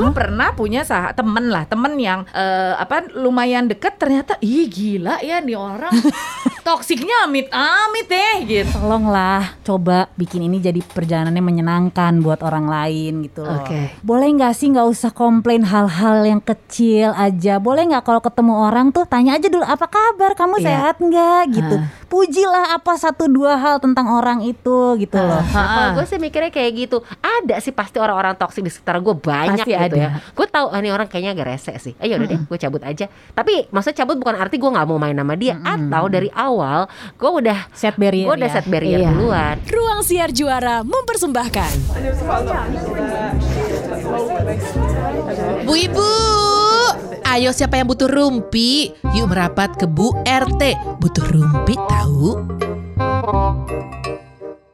gue pernah punya sah temen lah temen yang eh, apa lumayan deket ternyata ih gila ya nih orang toksiknya amit amit deh gitu Tolonglah coba bikin ini jadi perjalanannya menyenangkan buat orang lain gitu loh. Oke. Boleh nggak sih nggak usah komplain hal-hal yang kecil aja. Boleh nggak kalau ketemu orang tuh tanya aja dulu apa kabar, kamu Iya. sehat nggak gitu. Ah. Pujilah apa satu dua hal tentang orang itu gitu loh. Nah, kalau gue sih mikirnya kayak gitu. Ada sih pasti orang-orang toksik di sekitar gue banyak Pasti gitu ada. ya. Gue tahu ah, ini orang kayaknya agak rese sih. Eh yaudah deh, gue cabut aja. Tapi maksudnya cabut bukan arti gue nggak mau main sama dia. Atau dari awal gue udah Set barrier gue udah ya. set barrier Iya. duluan. Ruang Siar Juara mempersembahkan Bu Ibu, ayo siapa yang butuh rumpi? Yuk merapat ke Bu RT. Butuh rumpi tahu?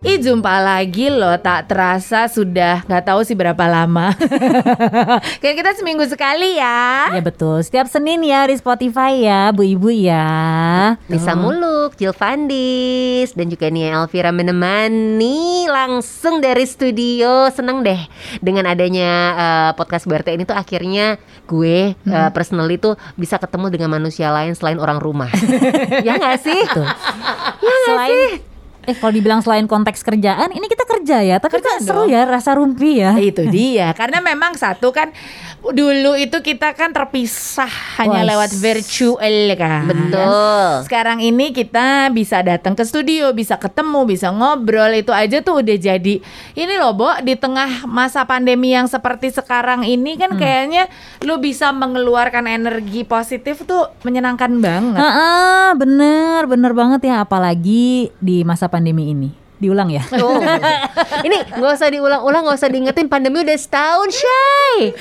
Ih jumpa lagi loh tak terasa sudah nggak tahu sih berapa lama Kan kita seminggu sekali ya Ya betul. Setiap Senin ya di Spotify ya, Bu Ibu ya. Lisa Muluk, Jill Fandis, dan juga Nia Elvira menemani langsung dari studio. Seneng deh dengan adanya eh, podcast BRT ini tuh akhirnya gue eh, personally tuh bisa ketemu dengan manusia lain selain orang rumah. ya nggak sih? Selain Eh kalau dibilang selain konteks kerjaan, ini kita kerja ya, tapi Kerja kan seru ya rasa rumpi ya. Itu dia Karena memang satu kan Dulu itu kita kan terpisah Hanya Wah, lewat virtual kan Betul. Sekarang ini kita bisa datang ke studio Bisa ketemu Bisa ngobrol Itu aja tuh udah jadi Ini loh Bo Di tengah masa pandemi yang seperti sekarang ini Kan kayaknya Lu bisa mengeluarkan energi positif tuh Menyenangkan banget Heeh, bener, bener banget ya. Apalagi di masa pandemi ini. Diulang ya. Oh. ini nggak usah diulang-ulang, nggak usah diingetin pandemi udah setahun, Shay.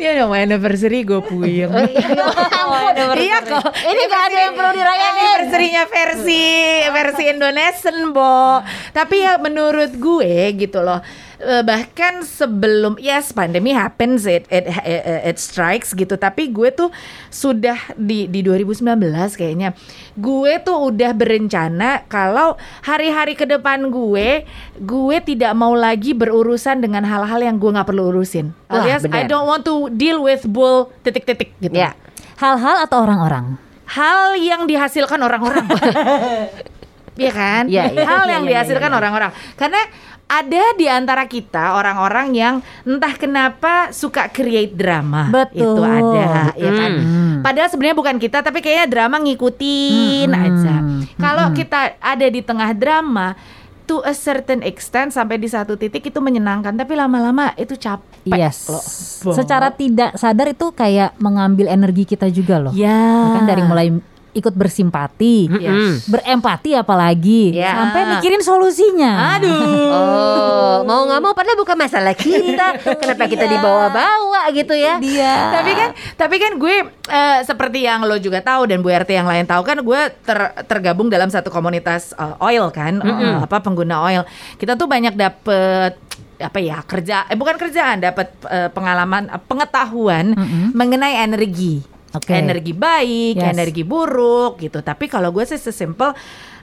Dia udah mau anniversary gue puyeng Oh, iya, ampun. Iya kok. Ini nggak ada yang perlu dirayain. Anniversary-nya versi versi Indonesian, Bo. Tapi ya menurut gue gitu loh. Eh, bahkan sebelum yes pandemi happens it, it it it strikes gitu tapi gue tuh sudah di di 2019 kayaknya gue tuh udah berencana kalau hari-hari ke depan gue gue tidak mau lagi berurusan dengan hal-hal yang gue nggak perlu urusin Wah, alias I don't want to deal with bull titik-titik gitu Ya. Hal-hal atau orang-orang? hal yang dihasilkan orang-orang. Iya kan? Iya, iya. Hal Iya, yang iya, dihasilkan iya, iya. orang-orang. Karena ada di antara kita orang-orang yang entah kenapa suka create drama. Betul. Itu ada, ya kan? Hmm. Padahal sebenarnya bukan kita, tapi kayaknya drama ngikutin Hmm, aja. hmm, Kalau hmm. kita ada di tengah drama, to a certain extent sampai di satu titik itu menyenangkan, tapi lama-lama itu capek Yes. loh. Secara tidak sadar itu kayak mengambil energi kita juga loh. ya Kan dari mulai ikut bersimpati, Yes. berempati apalagi, Ya. sampai mikirin solusinya. Aduh. Oh, mau nggak mau padahal bukan masalah kita. Kenapa kita dibawa-bawa gitu ya? Dia. tapi kan tapi kan gue eh, seperti yang lo juga tahu dan Bu RT yang lain tahu kan gue ter- tergabung dalam satu komunitas eh, oil kan eh, apa pengguna oil kita tuh banyak dapet apa ya kerja eh bukan kerjaan dapat eh, pengalaman eh, pengetahuan Mm-mm. mengenai energi Oke. energi baik Yes. energi buruk gitu tapi kalau gue sih sesimpel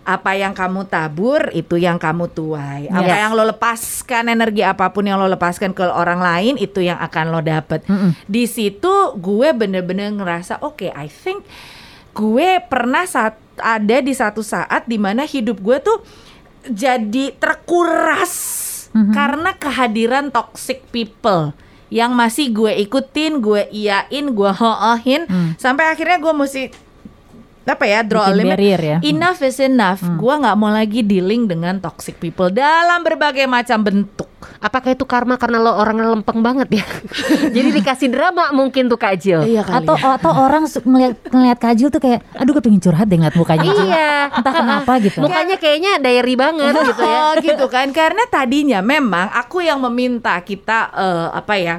apa yang kamu tabur itu yang kamu tuai apa Yes. yang lo lepaskan energi apa pun yang lo lepaskan ke orang lain itu yang akan lo dapet Mm-mm. di situ gue bener-bener ngerasa oke I think gue pernah saat ada di satu saat di mana hidup gue tuh jadi terkuras Mhm. karena kehadiran toxic people yang masih gue ikutin, gue iyain, gue hoohin Hmm. sampai akhirnya gue mesti apa ya draw a Bikin limit. barrier ya. Enough is enough. Gue nggak mau lagi dealing dengan toxic people dalam berbagai macam bentuk. Apakah itu karma karena lo orangnya lempeng banget ya? Jadi dikasih drama mungkin tuh Kak Jill. Iya kali atau ya. atau orang su- ngeliat ngeliat Kajil tuh kayak aduh gue pengen curhat deh ngeliat mukanya Jill. Iya. entah kenapa gitu Mukanya kayaknya diary banget gitu ya. Oh gitu kan karena tadinya memang aku yang meminta kita eh, apa ya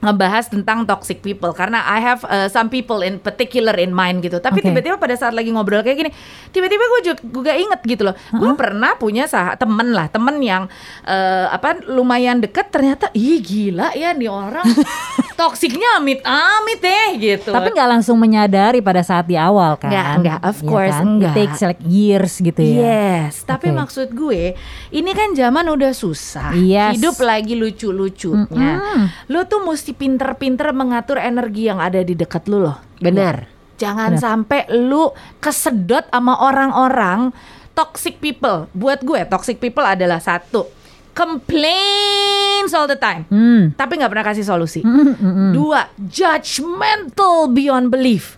ngebahas tentang toxic people karena I have uh, some people in particular in mind gitu tapi Oke. tiba-tiba pada saat lagi ngobrol kayak gini tiba-tiba gue juga, juga inget gitu loh gue pernah punya sah temen lah temen yang eh, apa lumayan deket ternyata ih gila ya nih orang toksiknya amit-amit deh gitu. Tapi nggak langsung menyadari pada saat di awal kan? Nggak, nggak, of Iya course, kan? nggak. It takes like years gitu ya. Yes, tapi Oke. maksud gue ini kan zaman udah susah. Yes. Hidup lagi lucu-lucunya. Mm-mm. Lu tuh mesti pinter-pinter mengatur energi yang ada di dekat lu loh. Benar. Jangan Benar. sampai lu kesedot sama orang-orang toxic people. Buat gue toxic people adalah satu, complains all the time. Hmm. Tapi nggak pernah kasih solusi. Mm, mm, mm. Dua, judgmental beyond belief.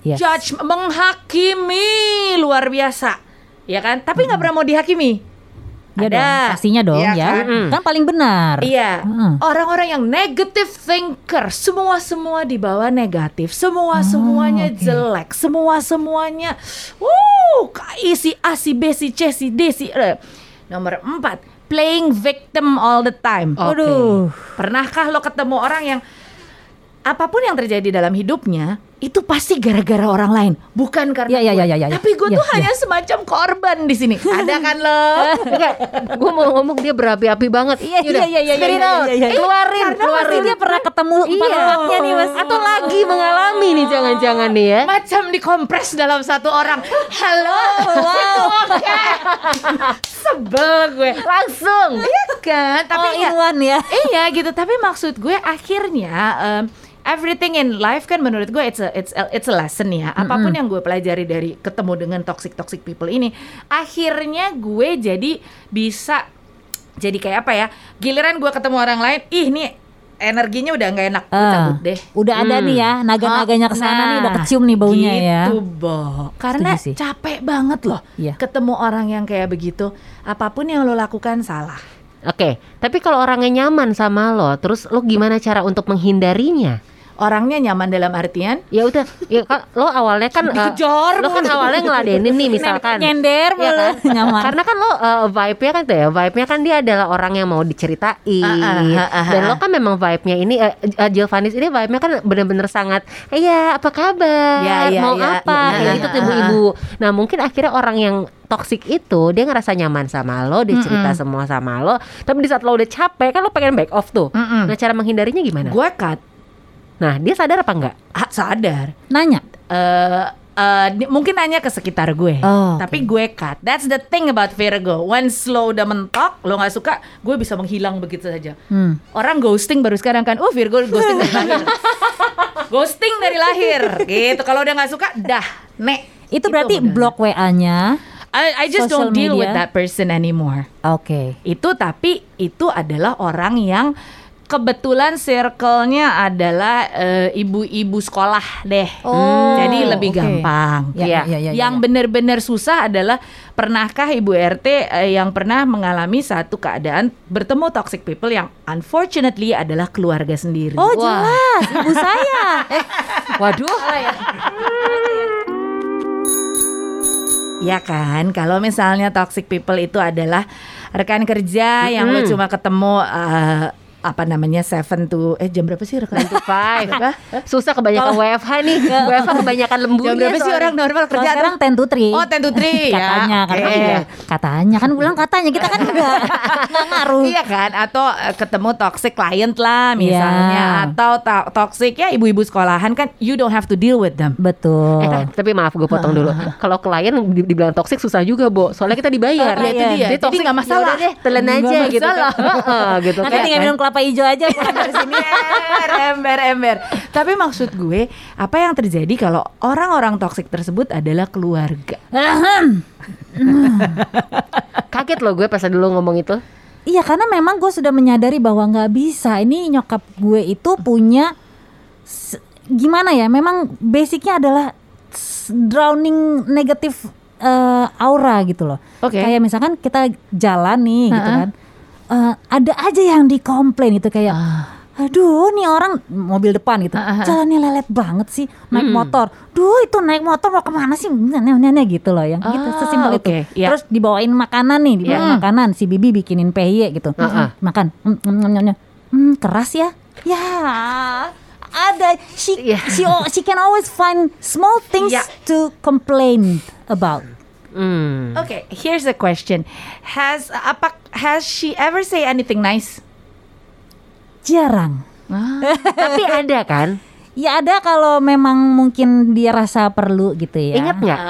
Yes. Judge menghakimi luar biasa. Ya kan? Tapi nggak pernah mau dihakimi. Iya Ada. dong, pastinya dong Iya ya. kan? Kan paling benar. Iya, Mm. orang-orang yang negative thinker, semua semua dibawa negatif, semua semuanya oke. jelek, semua semuanya, wuh, isi A, si B, si C, si D, si E. Nomor empat, playing victim all the time. Oke. Aduh, pernahkah lo ketemu orang yang apa pun yang terjadi dalam hidupnya itu pasti gara-gara orang lain, bukan karena Iya, iya, gue. iya, iya, iya. Tapi gue Iya, tuh iya. hanya semacam korban di sini. Ada kan lo? Enggak, gue mau ngomong dia berapi-api banget. Iya, iya, iya, iya, iya, iya, iya. Keluarin, Karena keluarin. dia pernah ketemu Iya. empat-empatnya nih mas. Atau lagi mengalami nih jangan-jangan nih ya. macam dikompres dalam satu orang. Halo, wow. Sebel gue. Langsung. Iya kan? Tapi oh, ya, ya. iya gitu. Tapi maksud gue akhirnya em, everything in life kan menurut gue it's a it's a, it's a lesson ya. Apa pun yang gue pelajari dari ketemu dengan toxic toxic people ini, akhirnya gue jadi bisa jadi kayak apa ya? Giliran gue ketemu orang lain, ih nih energinya udah nggak enak, Ah, cabut deh. Udah ada nih ya, naga-naganya ke sana nih udah kecium nih baunya ya. gitu, Bo. Karena Setuju sih. capek banget loh Iya. ketemu orang yang kayak begitu. Apa pun yang lo lakukan salah. Oke, tapi kalau orangnya nyaman sama lo, terus lo gimana cara untuk menghindarinya? Orangnya nyaman dalam artian Ya udah, ya kan lo awalnya kan eh, Dikejar lo kan awalnya ngeladenin nih misalkan. Nyender mulu, kan? nyaman. Karena kan lo uh, vibe-nya kan tuh ya, vibe-nya kan dia adalah orang yang mau diceritain. Ah, ah, ah, ah, Dan ah. lo kan memang vibe-nya ini uh, uh, Jill Vanis ini vibe-nya kan bener-bener sangat Iya, apa kabar? Ya, ya, mau ya, apa? ya, Kayak ya, gitu ah, tuh ibu-ibu. Nah, mungkin akhirnya orang yang toxic itu dia ngerasa nyaman sama lo, dia cerita semua sama lo. Tapi di saat lo udah capek kan lo pengen back off tuh. Mm-mm. Nah, cara menghindarinya gimana? gue cut Nah, dia sadar apa enggak? ah, sadar. Nanya. eh eh, di- mungkin nanya ke sekitar gue, Oh, tapi gue cut. That's the thing about Virgo. Once lo udah mentok, lo nggak suka, gue bisa menghilang begitu saja. Hmm. Orang ghosting baru sekarang kan, oh Virgo ghosting dari lahir. ghosting dari lahir, gitu. Kalau udah nggak suka, dah, nek. Itu berarti modalnya. blok WA-nya. I, I just Social don't deal with media. that person anymore. Oke. Itu tapi itu adalah orang yang kebetulan circle-nya adalah eh, ibu-ibu sekolah deh. Oh, Jadi lebih oke. gampang. Ya, Iya. ya, ya, ya, yang ya. benar-benar susah adalah pernahkah ibu RT eh, yang pernah mengalami satu keadaan bertemu toxic people yang unfortunately adalah keluarga sendiri. Oh Wah. jelas, ibu saya. Eh, Waduh. Ya kan, kalau misalnya toxic people itu adalah rekan kerja yang lo cuma ketemu eh, apa namanya seven to eh jam berapa sih rekan? Five. Susah kebanyakan WFH nih. WFH kebanyakan lemburnya. Jam berapa sih orang normal kerja tuh? sekarang ten to three. Oh, 10 to 3 ya. katanya, Oke. katanya, katanya kan bilang katanya kita kan enggak nggak ngaruh. Iya kan, atau eh, ketemu toxic client lah misalnya, Iya. atau to- toxic ya ibu-ibu sekolahan kan, you don't have to deal with them. Betul. Eh, tapi maaf gue potong dulu. Kalau klien di- dibilang toksik susah juga, Bo. Soalnya kita dibayar. Oh, iya, itu dia. Jadi Jadi toxic nggak masalah. deh, telan aja gitu kan. masalah. Heeh, gitu Nanti kan. tinggal minum kelapa hijau aja pulang dari sini. ember, ember, ember. Tapi maksud gue, apa yang terjadi kalau orang-orang toxic tersebut adalah keluarga? Kaget loh gue pas dulu ngomong itu. Iya karena memang gue sudah menyadari bahwa nggak bisa. Ini nyokap gue itu punya gimana ya? Memang basicnya adalah drowning negatif eh, aura gitu loh. Oke. Kayak misalkan kita jalan nih gitu Ha-ha. kan, Eh, ada aja yang dikomplain gitu kayak. Aduh, nih orang mobil depan gitu, ah. jalannya lelet banget sih, naik motor. Duh, itu naik motor mau ke mana sih? Nenek gitu loh, yang gitu sesimpel itu. oke, iya. Terus dibawain makanan nih, dibawain Iya. makanan. Si Bibi bikinin PY gitu, makan. Hmm, hmm, hmm, hmm, hmm, keras ya? Ya, ada. She, Iya. she, she can always find small things Iya. to complain about. Hmm. Okay, here's the question. Has apa has she ever say anything nice? Jarang. Tapi ada kan? Ya ada kalau memang mungkin dia rasa perlu gitu ya. Ingat nggak?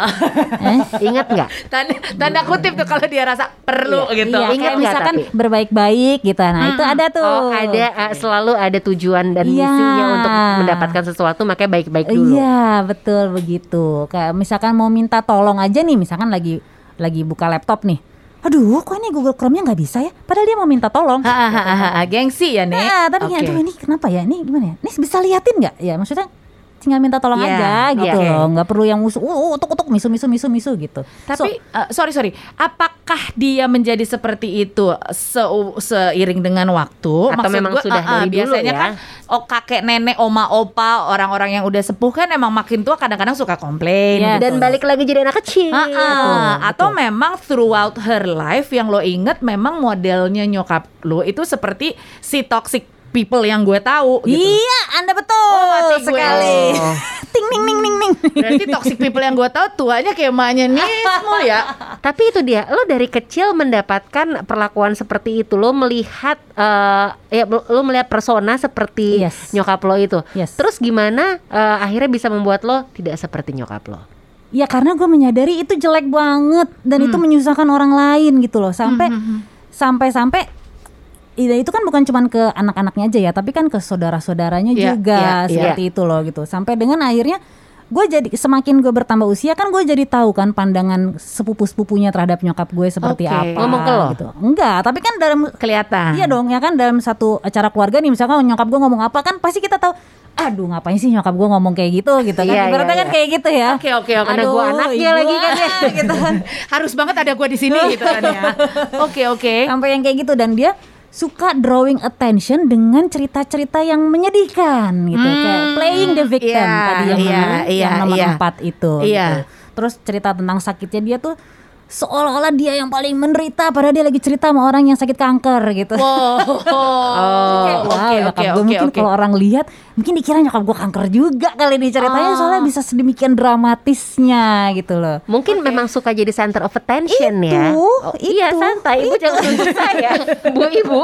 Eh? Ingat nggak? tanda, tanda kutip tuh kalau dia rasa perlu gitu. Iya, Ingat kayak nggak misalkan tapi? berbaik-baik gitu. Nah, itu ada tuh. Oh ada uh, selalu ada tujuan dan Iya. misinya untuk mendapatkan sesuatu makanya baik-baik dulu. Iya, betul begitu. Kayak misalkan mau minta tolong aja nih, misalkan lagi lagi buka laptop nih. Aduh, kok ini Google Chrome-nya nggak bisa ya? Padahal dia mau minta tolong. Hahaha, gengsi ya nih. Nah, tapi Oke. aduh ini kenapa ya? Ini gimana ya? Ini bisa liatin nggak? Ya maksudnya tinggal minta tolong Iya, aja gitu iya. loh. Nggak perlu yang musuh, uh, utuk utuk misu misu misu misu gitu. Tapi eh, sorry sorry, apakah dia menjadi seperti itu se seiring dengan waktu? Atau memang gua, sudah eh, dari dulu biasanya ya? kan oh kakek nenek oma opa orang-orang yang udah sepuh kan emang makin tua kadang-kadang suka komplain. Iya. gitu. Dan balik lagi jadi anak kecil. Ah, ah. Betul, atau memang throughout her life yang lo inget memang modelnya nyokap lo itu seperti si toxic people yang gue tahu gitu. Iya, Anda betul Oh, mati gue. sekali. Oh. ting ning ning ning ning. Berarti toxic people yang gue tahu tuanya kayak emaknya nih semua ya. Tapi itu dia, lo dari kecil mendapatkan perlakuan seperti itu, lo melihat eh ya lo melihat persona seperti Yes. nyokap lo itu. Yes. Terus gimana eh, akhirnya bisa membuat lo tidak seperti nyokap lo? Ya karena gue menyadari itu jelek banget dan itu menyusahkan orang lain gitu loh. Sampai sampai sampai Iya itu kan bukan cuman ke anak-anaknya aja ya, tapi kan ke saudara-saudaranya Iya, juga iya, iya. seperti itu loh gitu. Sampai dengan akhirnya gue jadi semakin gue bertambah usia kan gue jadi tahu kan pandangan sepupu-sepupunya terhadap nyokap gue seperti Oke. apa. Ngomong ke lo? Gitu. Enggak, tapi kan dalam Kelihatan. Iya dong, ya kan dalam satu acara keluarga nih misalkan nyokap gue ngomong apa kan pasti kita tahu aduh ngapain sih nyokap gue ngomong kayak gitu gitu kan Iya, ibaratnya iya, kan iya. kayak gitu ya Oke oke oke. Karena gua Aduh, anaknya lagi kan ya. gitu kan Harus banget ada gue di sini gitu kan ya. Oke oke. sampai yang kayak gitu dan dia suka drawing attention dengan cerita-cerita yang menyedihkan gitu kayak playing the victim iya, tadi yang iya, nomor, iya, yang nomor iya. empat itu Iya. gitu. terus cerita tentang sakitnya dia tuh seolah-olah dia yang paling menderita padahal dia lagi cerita sama orang yang sakit kanker gitu Wow. Wow, oke oke oke mungkin oke. kalau orang lihat mungkin dikira nyokap gue kanker juga kali di ceritanya soalnya bisa sedemikian dramatisnya gitu loh. Mungkin memang suka jadi center of attention Itu, ya. Oh, iya itu, santai, ibu jangan tunjuk saya, bu ibu.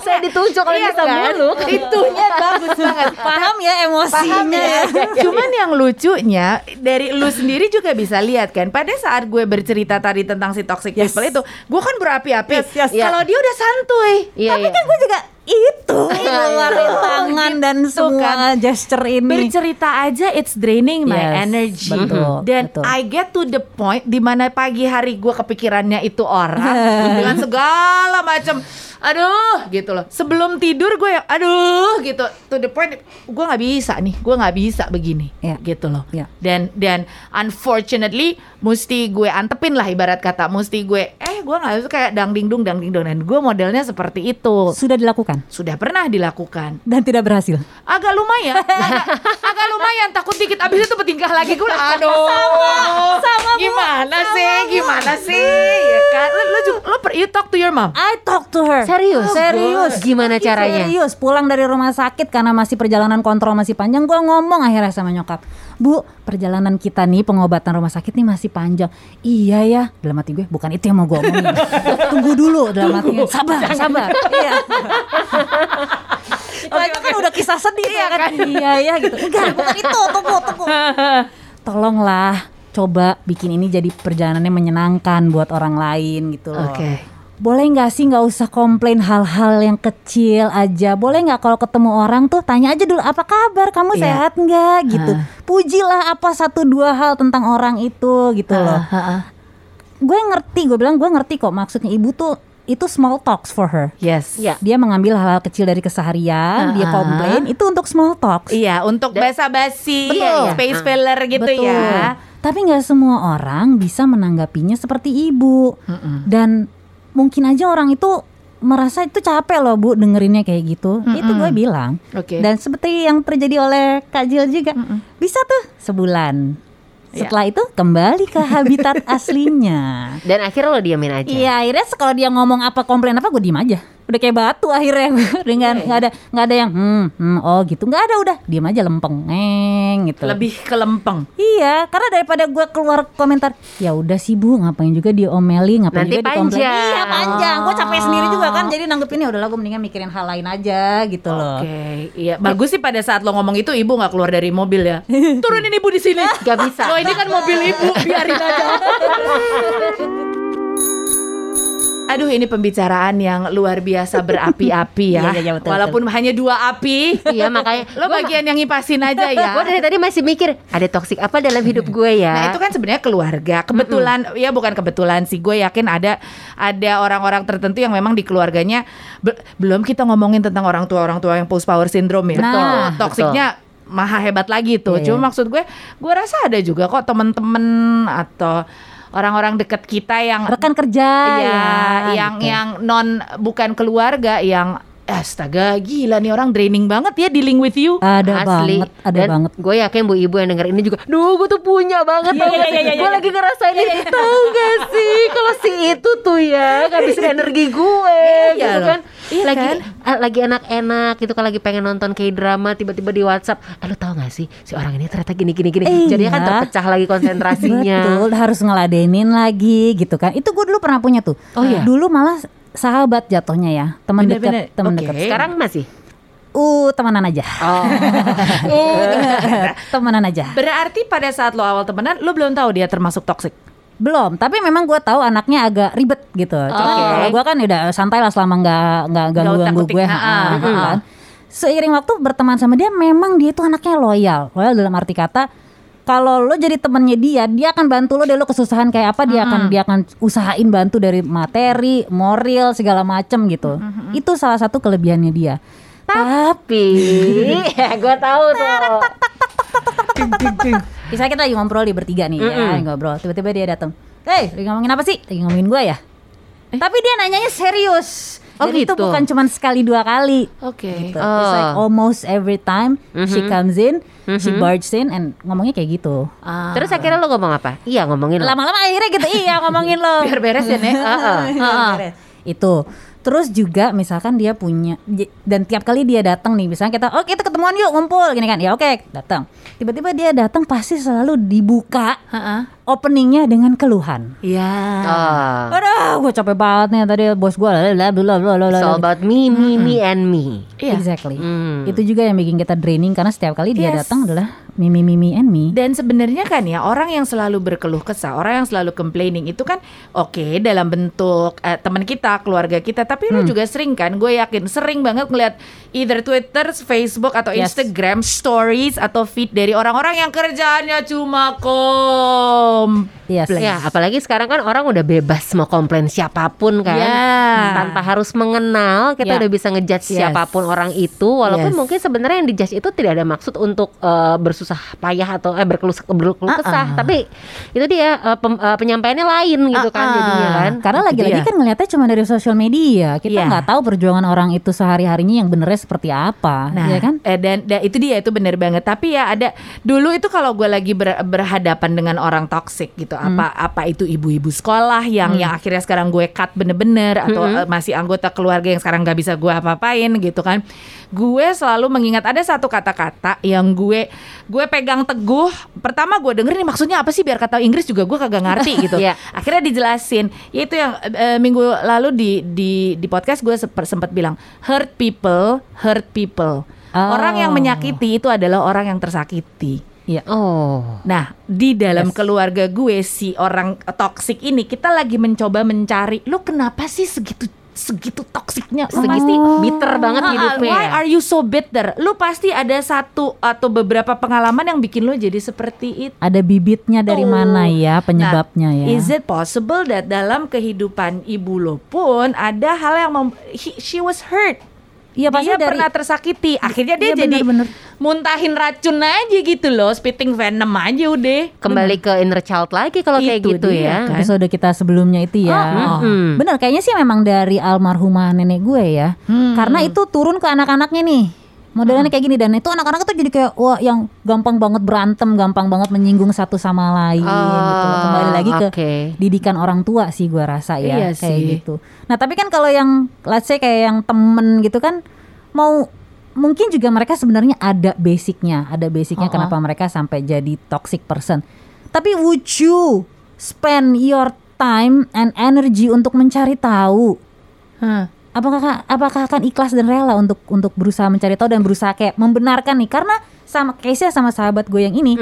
saya ditunjuk kalau Iya kan? meluk. Itunya bagus banget. Paham ya emosinya Paham ya. Cuman yang lucunya dari lu sendiri juga bisa lihat kan. Pada saat gue bercerita tadi tentang si toxic Yes. people itu, gue kan berapi-api. Yes, yes. Kalau dia udah santuy. Iya, Tapi iya. kan gue juga itu ngeluarin tangan dan Gitu semua kan. gesture ini. Bercerita aja it's draining my Yes, energy. betul, Dan betul. I get to the point di mana pagi hari gue kepikirannya itu orang dengan segala macam aduh gitu loh. Sebelum tidur gue yang aduh gitu to the point gue nggak bisa nih, gue nggak bisa begini Iya. gitu loh. Iya. Dan dan unfortunately mesti gue antepin lah ibarat kata mesti gue eh gue nggak bisa kayak dang ding dung dang ding dong dan gue modelnya seperti itu. Sudah dilakukan Sudah pernah dilakukan dan tidak berhasil. agak lumayan agak, agak lumayan takut dikit abis itu bertingkah lagi gue aduh sama, Bu. gimana sih gimana sih ya kan lu, lu, juga- lu per, you talk to your mom I talk to her. Serius? Serius. Gimana caranya? Serius. Pulang dari rumah sakit karena masih perjalanan kontrol masih panjang. Gue ngomong akhirnya sama nyokap. Bu, perjalanan kita nih pengobatan rumah sakit nih masih panjang. Iya ya. Dalam hati gue bukan itu yang mau gue omongin. Tunggu dulu dalam hati. Sabar, sabar. Iya. Itu aja kan udah kisah sedih ya kan. Iya ya gitu. Enggak, bukan itu. Tunggu, tunggu. Tolonglah coba bikin ini jadi perjalanannya menyenangkan buat orang lain gitu loh Oke. boleh nggak sih nggak usah komplain hal-hal yang kecil aja boleh nggak kalau ketemu orang tuh tanya aja dulu apa kabar kamu Iya. sehat nggak gitu pujilah apa satu dua hal tentang orang itu gitu loh gue ngerti gue bilang gue ngerti kok maksudnya ibu tuh itu small talks for her yes Iya. dia mengambil hal-hal kecil dari keseharian dia Ah. komplain itu untuk small talks iya untuk basa-basi Betul. space filler gitu Betul. ya Tapi nggak semua orang bisa menanggapinya seperti ibu. Dan mungkin aja orang itu merasa itu capek loh bu dengerinnya kayak gitu. Itu gue bilang. Oke. Dan seperti yang terjadi oleh Kak Jil juga, bisa tuh sebulan. Ya. Setelah itu kembali ke habitat aslinya. Dan akhirnya lo diamin aja. Iya, akhirnya kalau dia ngomong apa komplain apa gue diem aja. Udah kayak batu akhirnya dengan nggak ada nggak ada yang hmm, hmm, oh gitu nggak ada udah diam aja lempeng neng gitu Lebih ke lempeng. Iya, karena daripada gue keluar komentar, ya udah sih bu, ngapain juga diomeli, ngapain Nanti juga panjang. Iya panjang, gue capek sendiri juga kan, jadi nanggepinnya udahlah gue mendingan mikirin hal lain aja gitu loh. Oke, iya bagus sih pada saat lo ngomong itu ibu nggak keluar dari mobil ya. Turunin ibu di sini. Gak bisa. Lo ini kan mobil ibu, biarin aja. Aduh ini pembicaraan yang luar biasa berapi-api ya. Iya, iya, iya, betul, Walaupun hanya dua api. Iya makanya Lo bagian yang ngipasin aja ya. Gue dari tadi masih mikir ada toksik apa dalam hidup gue ya. Nah itu kan sebenarnya keluarga. Kebetulan ya bukan kebetulan sih. Gue yakin ada ada orang-orang tertentu yang memang di keluarganya be- belum kita ngomongin tentang orang tua orang tua yang post power syndrome ya. Nah, betul. toksiknya maha hebat lagi tuh. Iya, Cuma maksud gue, gue rasa ada juga kok temen-temen atau orang-orang deket kita yang Rekan kerja Iya, ya, yang gitu. yang non bukan keluarga yang astaga gila nih orang draining banget ya dealing with you. ada Asli. banget, ada Dan banget. Gue yakin bu ibu yang denger ini juga, duh gue tuh punya banget Iya, iya, gak sih? iya, iya, Gue iya. lagi ngerasain ini, tau gak sih? Kalau si itu tuh ya ngabisin energi gue, Iya gitu kan? Iya lagi kan? lagi enak-enak gitu kan lagi pengen nonton kayak drama tiba-tiba di WhatsApp, eh lu tau gak sih si orang ini ternyata gini gini gini, Iya. jadinya kan terpecah lagi konsentrasinya. Betul, harus ngeladenin lagi gitu kan. Itu gue dulu pernah punya tuh. Oh, iya? Dulu malah sahabat jatuhnya ya, teman dekat, teman Oke. dekat. Sekarang masih? Uh, temenan aja. Oh, temenan aja. Berarti pada saat lo awal temenan lo belum tahu dia termasuk toxic. Belum, tapi memang gue tahu anaknya agak ribet gitu. Cuma Oke. kalau gue kan udah santai lah selama nggak nggak ganggu ganggu gue. ha, ha, ha, ha. kan. Seiring waktu berteman sama dia, memang dia itu anaknya loyal. Loyal dalam arti kata kalau lo jadi temennya dia, dia akan bantu lo deh lo kesusahan kayak apa dia akan dia akan usahain bantu dari materi, moral segala macem gitu. Itu salah satu kelebihannya dia. tapi ya gue tahu tuh. Misalnya kita lagi ngobrol di bertiga nih ya, ngobrol. Tiba-tiba dia datang. Hei, lagi ngomongin apa sih? Lagi ngomongin gue ya? Tapi dia nanyanya serius. Oh, itu gitu. bukan cuma sekali dua kali. Oke. Gitu. It's like Oh. almost every time she comes in, she barges in and ngomongnya kayak gitu. Ah. Terus akhirnya lo ngomong apa? Iya ngomongin lo. Lama-lama akhirnya gitu, iya ngomongin lo. Biar beres ya, Nek. Heeh. Itu. Terus juga misalkan dia punya dan tiap kali dia datang nih, misalnya kita, oh kita ketemuan yuk ngumpul gini kan, ya oke datang. Tiba-tiba dia datang pasti selalu dibuka Heeh. Openingnya dengan keluhan. Iya. Oh. Aduh, gue capek banget nih tadi bos gue bla bla bla bla all about me, me, me, and me. Iya. Exactly. Hmm. Itu juga yang bikin kita draining karena setiap kali dia Yes. datang adalah mimi mimi and me. Dan sebenarnya kan ya orang yang selalu berkeluh kesah, orang yang selalu complaining itu kan oke dalam bentuk eh, teman kita, keluarga kita, tapi lu juga sering kan, gue yakin sering banget ngeliat either Twitter, Facebook atau Yes. Instagram stories atau feed dari orang-orang yang kerjaannya cuma um, Yes. Ya, apalagi sekarang kan orang udah bebas mau komplain siapa pun kan. Ya. Tanpa harus mengenal, kita Ya. udah bisa ngejudge Yes. siapa pun orang itu walaupun Yes. mungkin sebenarnya yang dijudge itu tidak ada maksud untuk eh, bersusah payah atau eh berkeluh berkeluh kesah, tapi itu dia eh, pem- eh, penyampaiannya lain gitu kan Uh-uh. jadinya kan. Karena lagi-lagi kan ngeliatnya cuma dari sosial media. Kita Iya. nggak tahu perjuangan orang itu sehari-harinya yang benernya seperti apa, Nah, ya kan? eh, dan, dan itu dia itu bener banget. Tapi ya ada dulu itu kalau gue lagi ber- berhadapan dengan orang toxic gitu, Hmm. apa apa itu ibu-ibu sekolah yang yang akhirnya sekarang gue cut bener-bener atau Hmm. eh, masih anggota keluarga yang sekarang nggak bisa gue apa-apain gitu kan. Gue selalu mengingat ada satu kata-kata yang gue gue pegang teguh. Pertama gue denger nih maksudnya apa sih biar kata Inggris juga gue kagak ngerti gitu. Iya. Akhirnya dijelasin. Yaitu yang eh, minggu lalu di di di podcast gue sempat bilang hurt people, hurt people. Oh. Orang yang menyakiti itu adalah orang yang tersakiti. Iya. Oh. Nah, di dalam keluarga gue si orang toksik ini kita lagi mencoba mencari, lu kenapa sih segitu segitu toksiknya? Lu pasti bitter banget Ah, hidupnya. Why ya. are you so bitter? Lu pasti ada satu atau beberapa pengalaman yang bikin lu jadi seperti itu. Ada bibitnya dari Tuh. mana ya penyebabnya Nah, ya? Is it possible that dalam kehidupan ibu lo pun ada hal yang mem- he- she was hurt. Iya pasti dia dari pernah tersakiti. Akhirnya dia Iya, jadi bener-bener. muntahin racun aja gitu loh, spitting venom aja udah. Kembali ke inner child lagi kalau kayak Itu gitu dia, ya. kan. episode kita sebelumnya itu ya. Oh, mm. Bener kayaknya sih memang dari almarhumah nenek gue ya. Hmm. Karena itu turun ke anak-anaknya nih. Modelannya kayak gini dan itu anak-anak tuh jadi kayak wah yang gampang banget berantem, gampang banget menyinggung satu sama lain gitu loh. Kembali lagi ke oke. didikan orang tua sih gua rasa ya Iya kayak sih. gitu. Nah, tapi kan kalau yang let's say kayak yang temen gitu kan mau mungkin juga mereka sebenarnya ada basicnya, ada basicnya Oh, oh. kenapa mereka sampai jadi toxic person. Tapi would you spend your time and energy untuk mencari tahu Hah. Apakah apakah akan ikhlas dan rela untuk untuk berusaha mencari tahu dan berusaha kayak membenarkan nih? Karena sama case sama sahabat gue yang ini.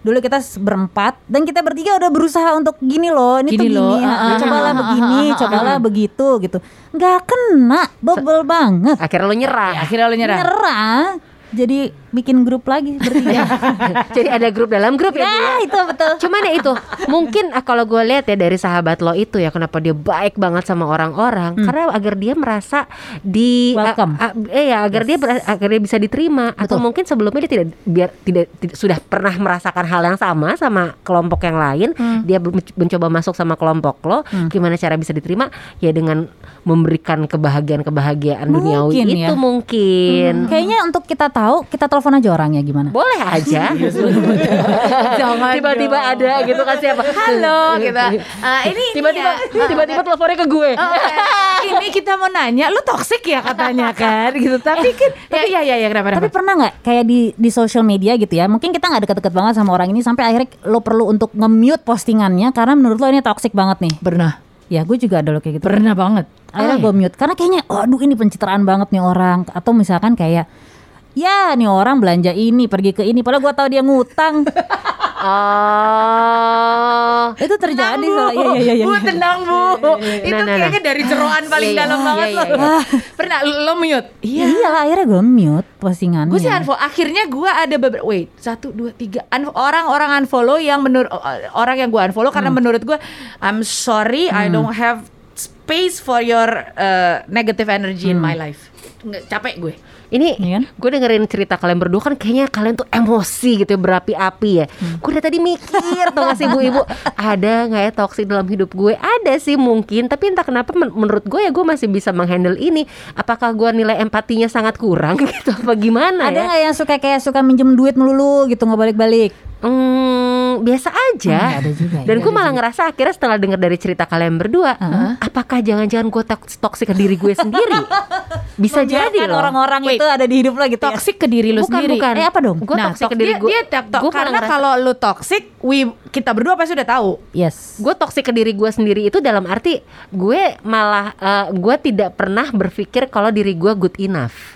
Dulu kita berempat dan kita bertiga udah berusaha untuk gini loh ini tuh Gini gini loh, ah, ah, ah, cobalah ah, begini ah, ah, cobalah begitu gitu. Nggak kena bebel banget. Akhirnya lo nyerah. Akhirnya lo nyerah. nyerah jadi bikin grup lagi bertiga. Jadi ada grup dalam grup ya. Ya? ya? itu betul. Cuman ya itu mungkin ah, kalau gue lihat ya dari sahabat lo itu ya kenapa dia baik banget sama orang-orang? Karena agar dia merasa di Welcome. ah, ah, eh ya agar dia ber- agar dia bisa diterima. Atau mungkin sebelumnya dia tidak biar tidak, tidak- sudah pernah merasakan hal yang sama sama kelompok yang lain. Dia ber- mencoba masuk sama kelompok lo gimana cara bisa diterima? Ya dengan memberikan kebahagiaan-kebahagiaan duniawi ya. itu mungkin. Kayaknya untuk kita tahu kita telepon aja orangnya gimana boleh aja Jangan tiba-tiba ada gitu kan siapa Halo kita. Eh, ini tiba-tiba iya. tiba-tiba teleponnya ke gue Oh, oke. ini kita mau nanya, lu toxic ya katanya kan, gitu. Tapi kan, tapi ya ya ya kenapa? Tapi pernah nggak kayak di di social media gitu ya? Mungkin kita nggak deket-deket banget sama orang ini sampai akhirnya lo perlu untuk nge-mute postingannya karena menurut lo ini toxic banget nih. pernah, Ya gue juga ada lo kayak gitu. pernah banget. Akhirnya gue mute karena kayaknya, aduh ini pencitraan banget nih orang. Atau misalkan kayak, ya nih orang belanja ini pergi ke ini, padahal gue tahu dia ngutang. oh Itu terjadi bu, soalnya. Iya iya iya. bu tenang bu. Itu Nah, nah, kayaknya nah. dari ceroan paling Iya, iya. dalam banget Iya, loh. iya, iya. Pernah lo mute? Iya. Iya akhirnya gue mute postingannya. Gue sih unfollow. Akhirnya gue ada beberapa. Wait, satu, dua, tiga. Orang-orang unfollow yang menurut orang yang gue unfollow karena Hmm. menurut gue, I'm sorry, I don't have space for your uh, negative energy in my life. Nggak, capek gue. Ini Iya kan? gue dengerin cerita kalian berdua kan kayaknya kalian tuh emosi gitu ya berapi-api ya Hmm. gue dari tadi mikir tau gak sih ibu-ibu ada nggak ya toxic dalam hidup gue ada sih mungkin tapi entah kenapa men- menurut gue ya gue masih bisa menghandle ini apakah gue nilai empatinya sangat kurang gitu apa gimana Ada ya nggak yang suka kayak suka minjem duit melulu gitu nggak balik-balik? Hmm, biasa aja. Hmm, ada juga ya. Dan gue malah ngerasa akhirnya setelah dengar dari cerita kalian berdua, apakah jangan-jangan gue toksik ke diri gue sendiri? Bisa jadi Membiarkan loh. orang-orang itu ada di hidup lo gitu ya? Toxic ke diri lu Bukan, sendiri. bukan. Eh, apa dong? Gue nah, toksik ke diri dia, gue. dia tok- Gue malah karena kalau lu toxic, we kita berdua pasti udah tahu. Yes. gue toksik ke diri gue sendiri itu dalam arti gue malah eh, gue tidak pernah berpikir kalau diri gue good enough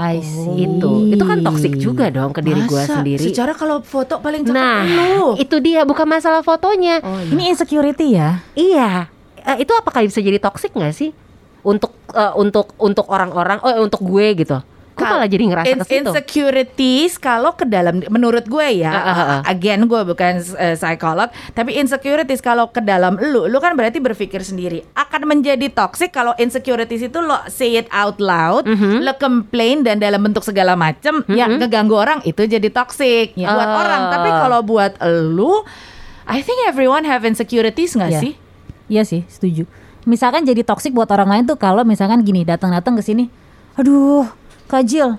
I see. itu. Itu kan toksik juga dong ke diri gue sendiri. Secara kalau foto paling cakep nah lu. itu dia bukan masalah fotonya. Ini insecurity ya? iya. Eh, itu apakah bisa jadi toksik nggak sih? Untuk eh, untuk untuk orang-orang oh untuk gue gitu gue malah jadi ngerasa In- insecurities kalau ke dalam menurut gue ya Ah, ah, ah. again gue bukan uh, psikolog tapi insecurities kalau ke dalam lu lu kan berarti berpikir sendiri akan menjadi toxic kalau insecurities itu lo say it out loud Mhm. lo complain dan dalam bentuk segala macam yang ngeganggu orang itu jadi toxic Ya. buat Oh. orang tapi kalau buat lu I think everyone have insecurities nggak Iya. sih Iya sih, setuju. Misalkan jadi toksik buat orang lain tuh kalau misalkan gini datang-datang ke sini, aduh, Kajil,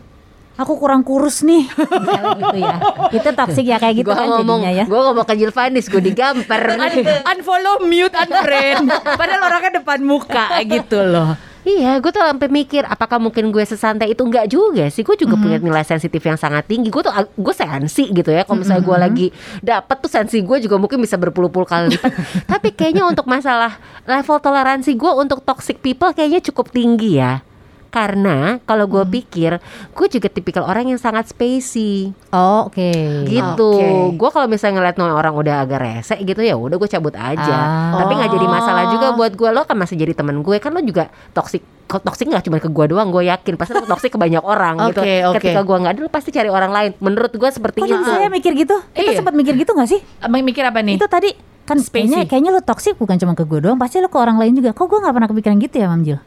aku kurang kurus nih, misalnya gitu ya. Itu toksik ya kayak gitu gue kan ngomong jadinya ya. gue ngomong ke Jilvanis gue digamper Un- unfollow mute unfriend padahal orangnya depan muka gitu loh Iya, gue tuh sampai mikir apakah mungkin gue sesantai itu enggak juga sih. Gue juga punya nilai sensitif yang sangat tinggi. Gue tuh gue sensi gitu ya. Kalau misalnya gue lagi dapet tuh sensi gue juga mungkin bisa berpuluh-puluh kali lipat. Tapi kayaknya untuk masalah level toleransi gue untuk toxic people kayaknya cukup tinggi ya. Karena kalau gue pikir, gue juga tipikal orang yang sangat spacey Oh, oke. gitu. Oke. Gue kalau misalnya ngeliat orang udah agak rese gitu ya udah gue cabut aja. Ah. Tapi nggak jadi masalah Oh. juga buat gue. Lo kan masih jadi teman gue kan lo juga toksik. Kok toksik nggak cuma ke gue doang, gue yakin pasti lo toksik ke banyak orang gitu. Oke, oke. Ketika gue nggak ada, lo pasti cari orang lain. Menurut gue seperti Kok itu. saya mikir gitu? Kita Iya. sempat mikir gitu gak sih? Emang mikir apa nih Itu tadi kan kayaknya, Spacey. kayaknya lu toksik bukan cuma ke gue doang, pasti lu ke orang lain juga. Kok gue gak pernah kepikiran gitu ya, Mam Jil?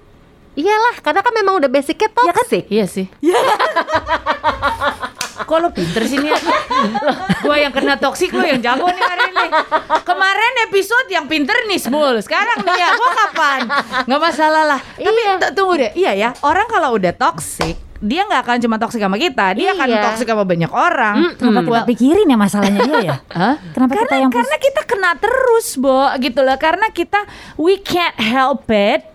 Iyalah, karena kan memang udah basicnya kan? toksik. Iya sih. Kok lo pinter sih nih? Gue yang kena toksik lo yang jago nih hari ini. Kemarin episode yang pinter nih Smul. Sekarang nih ya, gue kapan? Nggak masalah lah. Tapi Iya. tunggu deh. Iya ya, orang kalau udah toksik dia nggak akan cuma toksik sama kita, dia akan Iya. toksik sama banyak orang. Kenapa kita pikirin ya masalahnya dia ya? Hah? Kenapa kita karena yang pus- karena kita kena terus, Bo, gitu loh. Karena kita we can't help it.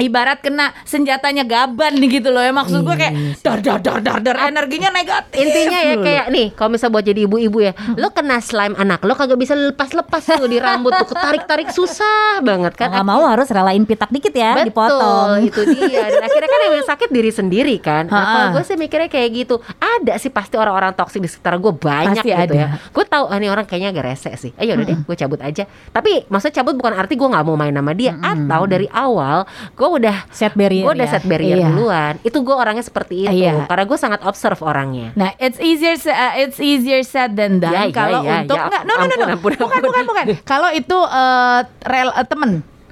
Ibarat kena senjatanya gaban nih gitu loh ya maksud gue kayak dar dar dar dar dar energinya negatif. Intinya ya kayak nih, kalau misalnya buat jadi ibu-ibu ya, lo kena slime anak lo kagak bisa lepas-lepas tuh di rambut tuh, ketarik-tarik susah banget kan. Nggak mau harus relain pitak dikit ya, Betul, dipotong. itu dia. Dan akhirnya kan yang sakit diri sendiri kan. Nah, kalau gue sih mikirnya kayak gitu. Ada sih pasti orang-orang toksik di sekitar gue banyak Pasti gitu ada. ya. Gue tahu ah, ini orang kayaknya agak rese sih. Ayo udah deh, gue cabut aja. Tapi maksudnya cabut bukan arti gue nggak mau main sama dia. Atau dari awal gue udah Set barrier gue udah ya. set barrier Iya. duluan. Itu gue orangnya seperti itu. Iya. Karena gue sangat observe orangnya. Nah, it's easier uh, it's easier said than done Ya, ya, kalau ya, untuk ya. enggak no no no, no. Ampun, ampun, bukan ampun. bukan bukan. Kalau itu uh, rel uh, temen,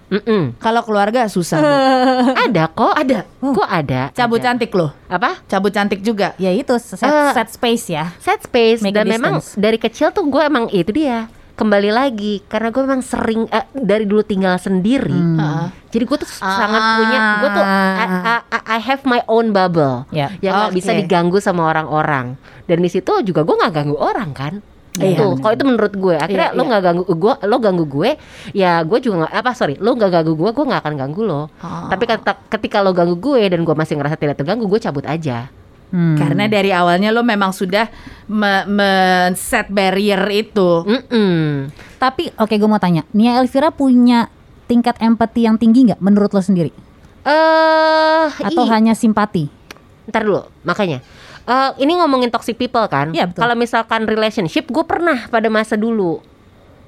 Mm-mm. kalau keluarga susah. Ada kok, ada. Kok ada? Cabut Ada. cantik loh. Apa? Cabut cantik juga. Ya itu set, Eh. set space ya. set space Make dan memang dari kecil tuh gue emang itu dia kembali lagi karena gue memang sering eh, dari dulu tinggal sendiri Heeh. jadi gue tuh sangat Ah. punya gue tuh I, I- I- I have my own bubble Ya. yang nggak bisa Oke. diganggu sama orang-orang dan di situ juga gue nggak ganggu orang kan Iya, itu benar. kalau itu menurut gue akhirnya Iya, lo iya. nggak ganggu gue lo ganggu gue ya gue juga nggak apa sorry lo nggak ganggu gue gue nggak akan ganggu lo Oh. tapi kata- ketika lo ganggu gue dan gue masih ngerasa tidak terganggu gue cabut aja Hmm. Karena dari awalnya lo memang sudah me- men-set barrier itu. Mm-mm. Tapi oke gue mau tanya, Nia Elvira punya tingkat empati yang tinggi nggak menurut lo sendiri? eh Atau ih. hanya simpati? Ntar dulu, makanya. Eh, ini ngomongin toxic people kan? Iya, betul. Kalau misalkan relationship, gue pernah pada masa dulu.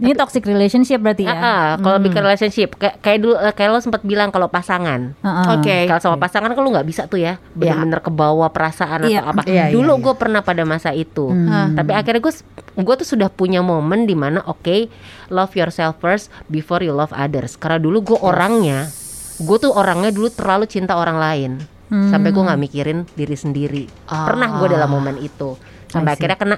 Ini toxic relationship berarti ya? Ah, ah, kalau bikin relationship, kayak kayak dulu, eh, kayak lo sempat bilang kalau pasangan. Heeh. Oke. Kalau sama pasangan kan lo nggak bisa tuh ya, bener-bener kebawa perasaan Iya. atau apa. Iya, iya, dulu iya. gue pernah pada masa itu. Hmm. Tapi akhirnya gue gue tuh sudah punya momen di mana oke love yourself first before you love others. Karena dulu gue orangnya, gue tuh orangnya dulu terlalu cinta orang lain. Hmm. Sampai gue nggak mikirin diri sendiri. Pernah gue dalam momen itu. Sampai akhirnya kena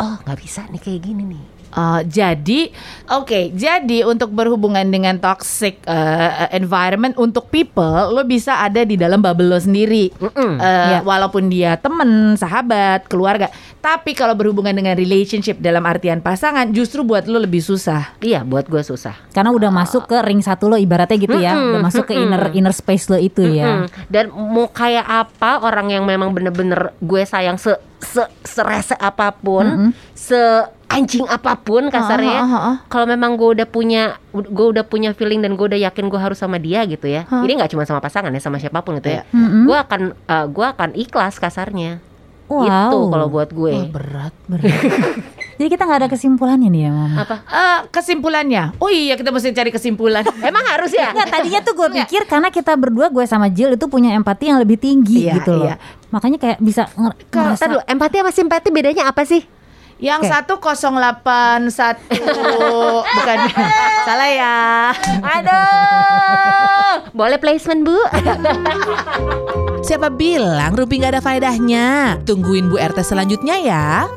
oh nggak bisa nih kayak gini nih. Uh, jadi, oke, jadi untuk berhubungan dengan toxic uh, environment untuk people, lo bisa ada di dalam bubble lo sendiri. Mm-mm. Uh, Iya. Walaupun dia temen, sahabat, keluarga. Tapi kalau berhubungan dengan relationship dalam artian pasangan, justru buat lo lebih susah. Iya, buat gue susah. Karena udah masuk ke ring satu lo ibaratnya gitu ya, Mm-mm, udah masuk ke inner inner space lo itu ya. Mm-mm. Dan mau kayak apa orang yang memang bener-bener gue sayang se se serese apa pun, Mm-mm. se anjing apa pun kasarnya. Ah, ah, ah. Kalau memang gue udah punya gue udah punya feeling dan gue udah yakin gue harus sama dia gitu ya. Ini nggak cuma sama pasangan ya, sama siapa pun gitu ya. Mm-mm. Gue akan eh, gue akan ikhlas kasarnya. Wow. Itu kalau buat gue. Oh, berat, Jadi kita nggak ada kesimpulannya nih ya, Mama. Apa? Eh, kesimpulannya, oh iya kita mesti cari kesimpulan. Emang harus ya? Enggak, tadinya tuh gue pikir karena kita berdua gue sama Jill itu punya empati yang lebih tinggi Iya, gitu loh. iya. Makanya kayak bisa nger- ngerasa ntar dulu, empati sama simpati bedanya apa sih? Yang Oke. satu 081 bukan salah ya. Aduh, boleh placement bu? Siapa bilang Ruby nggak ada faedahnya? Tungguin Bu RT selanjutnya ya.